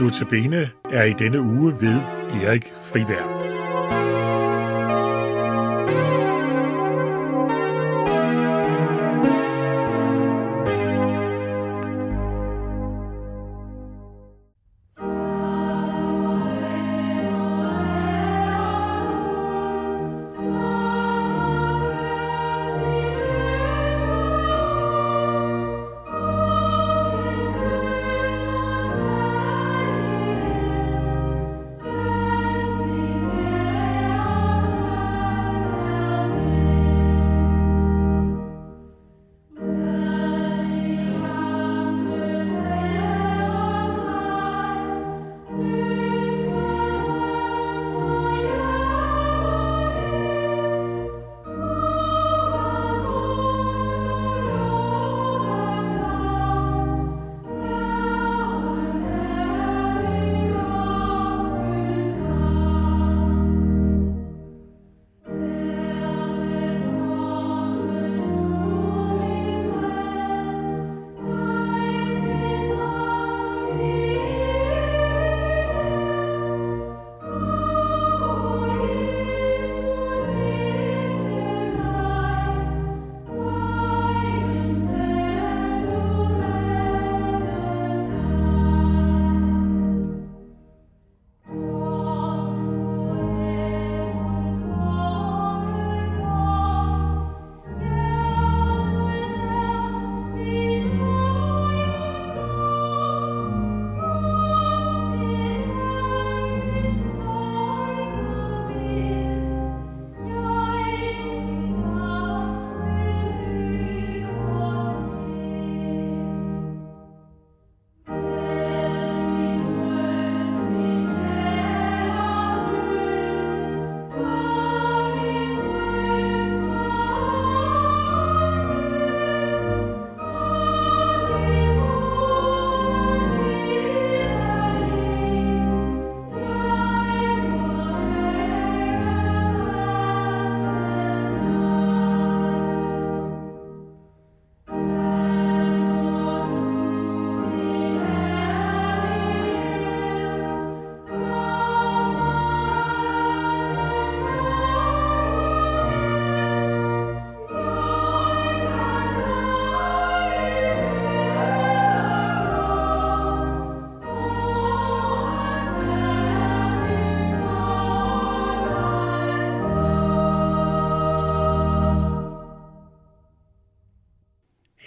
Notabene er i denne uge ved Erik Friberg.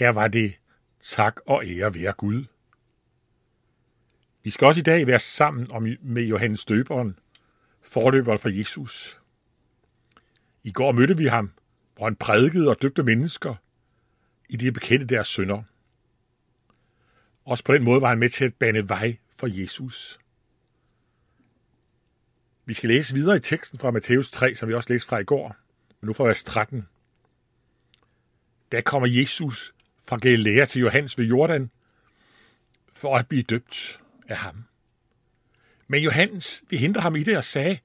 Her var det tak og ære være Gud. Vi skal også i dag være sammen om med Johannes Døberen, forløberen for Jesus. I går mødte vi ham, hvor han prædikede og døbte mennesker, i de bekendte deres sønder. Også på den måde var han med til at bane vej for Jesus. Vi skal læse videre i teksten fra Matthæus 3, som vi også læste fra i går, men nu fra vers 13. Der kommer Jesus fra Galilea til Johannes ved Jordan, for at blive døbt af ham. Men Johannes, vi hindrede ham i det og sagde,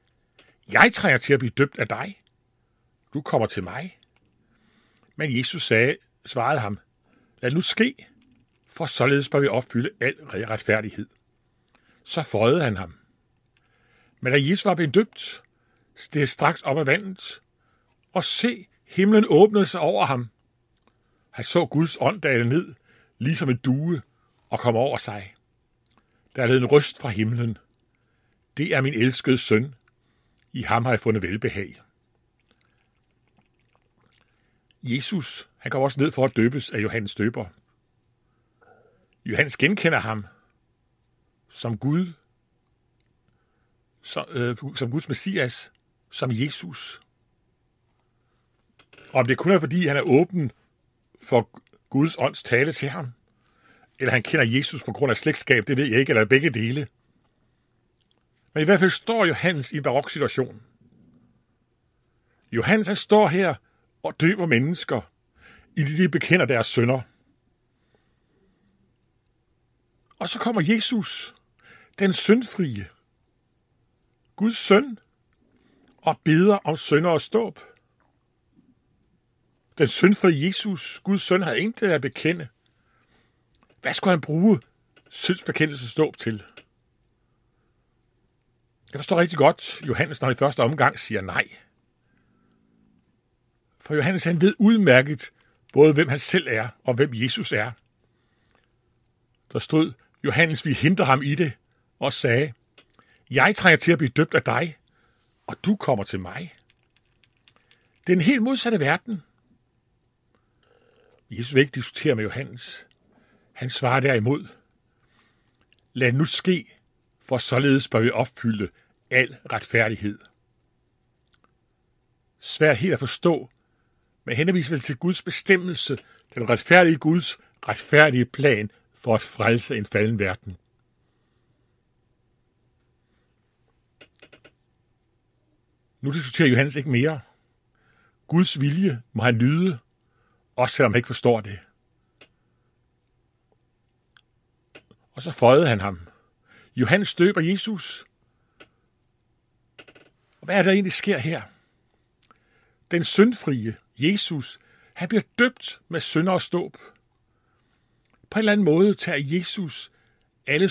jeg trænger til at blive døbt af dig. Du kommer til mig. Men Jesus sagde, svarede ham, lad nu ske, for således bør vi opfylde al retfærdighed. Så føjede han ham. Men da Jesus var blevet døbt, steg straks op af vandet, og se, himlen åbnede sig over ham, han så Guds ånd dale ned, ligesom en due, og kom over sig. Der lød en røst fra himlen. Det er min elskede søn. I ham har jeg fundet velbehag. Jesus, han går også ned for at døbes af Johannes døber. Johannes genkender ham som Gud, som, øh, som Guds messias, som Jesus. Og om det kun er, fordi han er åben for Guds ånds tale til ham, eller han kender Jesus på grund af slægtskab, det ved jeg ikke, eller begge dele. Men i hvert fald står Johannes i en barok situation. Johannes han står her og døber mennesker, i det de bekender deres sønder. Og så kommer Jesus, den syndfrie, Guds søn, og beder om sønder og ståb. Den syndfri Jesus, Guds søn, havde intet at bekende. Hvad skulle han bruge syndsbekendelsesdåb til? Jeg forstår rigtig godt Johannes, når i første omgang siger nej. For Johannes han ved udmærket både, hvem han selv er og hvem Jesus er. Der stod, Johannes vi hindre ham i det, og sagde, jeg trænger til at blive døbt af dig, og du kommer til mig. Det er en helt modsatte verden. Jesus vil ikke diskutere med Johannes. Han svarer derimod, lad nu ske, for således bør vi opfylde al retfærdighed. Svært helt at forstå, men henviser vel til Guds bestemmelse, den retfærdige Guds retfærdige plan for at frelse en falden verden. Nu diskuterer Johannes ikke mere. Guds vilje må han lyde, også selvom han ikke forstår det. Og så føjede han ham. Johannes døber Jesus. Og hvad er der egentlig sker her? Den syndfrie Jesus, han bliver døbt med synder og ståb. På en eller anden måde tager Jesus alle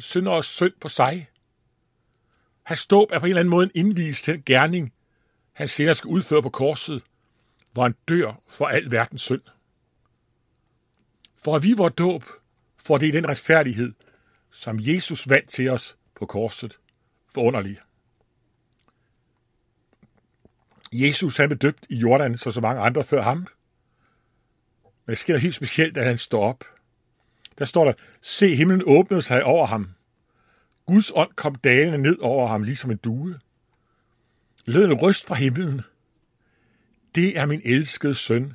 synder og synd på sig. Hans ståb er på en eller anden måde en indvist til den gerning, han senere skal udføre på korset, var en dør for al verdens synd. For at vi vores dåb, for det er den retfærdighed, som Jesus vandt til os på korset. Forunderlig. Jesus han blev døbt i Jordan, så så mange andre før ham. Men det sker helt specielt, at han står op. Der står der, se himlen åbnede sig over ham. Guds ånd kom dalende ned over ham, ligesom en due. Lød en røst fra himlen. Det er min elskede søn.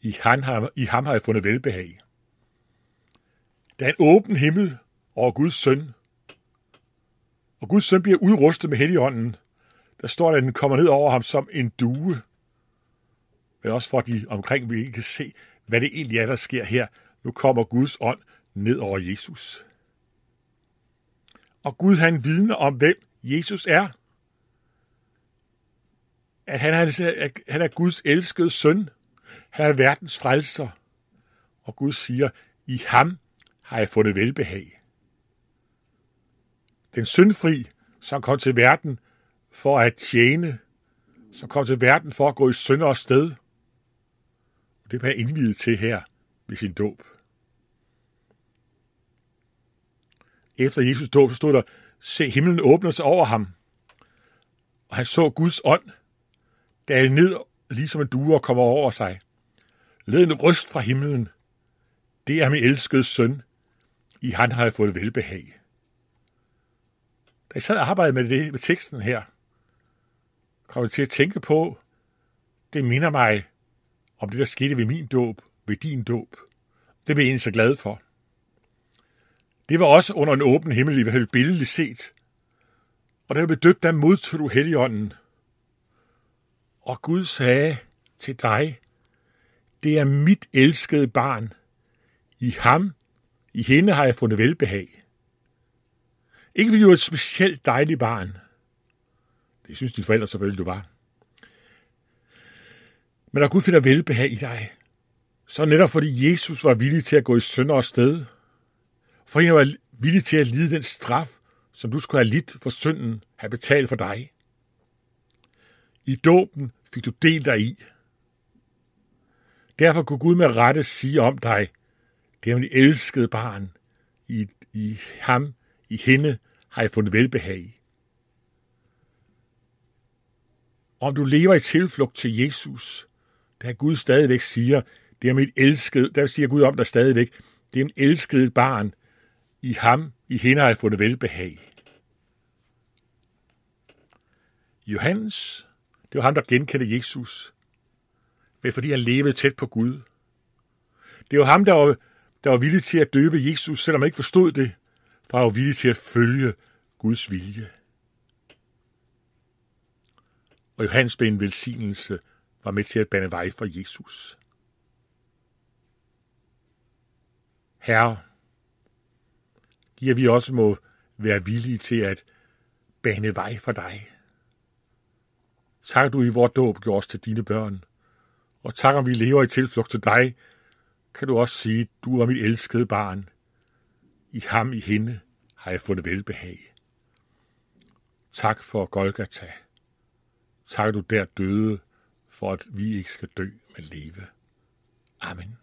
I, han har, I ham har jeg fundet velbehag. Der er en åben himmel over Guds søn. Og Guds søn bliver udrustet med helligånden. Der står, at den kommer ned over ham som en due. Men også for at de omkring vi ikke kan se, hvad det egentlig er, der sker her. Nu kommer Guds ånd ned over Jesus. Og Gud han vidner om, hvem Jesus er. At han er, han er Guds elskede søn. Han er verdens frelser. Og Gud siger, i ham har jeg fundet velbehag. Den syndfri, som kom til verden for at tjene, som kom til verden for at gå i synder og sted. Det bliver indvidet til her ved sin dåb. Efter Jesus dåb, stod der, se himlen åbner sig over ham, og han så Guds ånd dale ned, ligesom en due og kommer over sig. Led en røst fra himlen. Det er min elskede søn. I han har jeg fået velbehag. Da jeg sad og arbejdede med, det, med teksten her, kom jeg til at tænke på, det minder mig om det, der skete ved min dåb, ved din dåb. Det blev jeg egentlig så glad for. Det var også under en åben himmel, i hvert fald billedligt set. Og da jeg blev døbt, der modtog du heligånden. Og Gud sagde til dig, det er mit elskede barn. I ham, i hende har jeg fundet velbehag. Ikke fordi du er et specielt dejligt barn. Det synes dine forældre selvfølgelig, du var. Men når Gud finder velbehag i dig, så netop fordi Jesus var villig til at gå i sønder og sted, for han var villig til at lide den straf, som du skulle have lidt for synden, have betalt for dig. I dåben fik du del dig i. Derfor kunne Gud med rette sige om dig, det er min elskede barn. I, I ham, i hende, har jeg fundet velbehag. Om du lever i tilflugt til Jesus, der Gud stadigvæk siger, det er mit elskede, der siger Gud om dig stadigvæk, det er en elsket barn. I ham, i hende har jeg fundet velbehag. Johannes, det var ham, der genkendte Jesus, men fordi han levede tæt på Gud. Det var ham, der var, der var villig til at døbe Jesus, selvom han ikke forstod det, for han var villig til at følge Guds vilje. Og Johannes blev en velsignelse var med til at bane vej for Jesus. Herre, giver vi også må være villige til at bane vej for dig. Tak du i vores dåb gjorde os til dine børn, og tak om vi lever i tilflugt til dig, kan du også sige, du er mit elskede barn. I ham, i hende, har jeg fundet velbehag. Tak for Golgata. Tak, du der døde, for at vi ikke skal dø, men leve. Amen.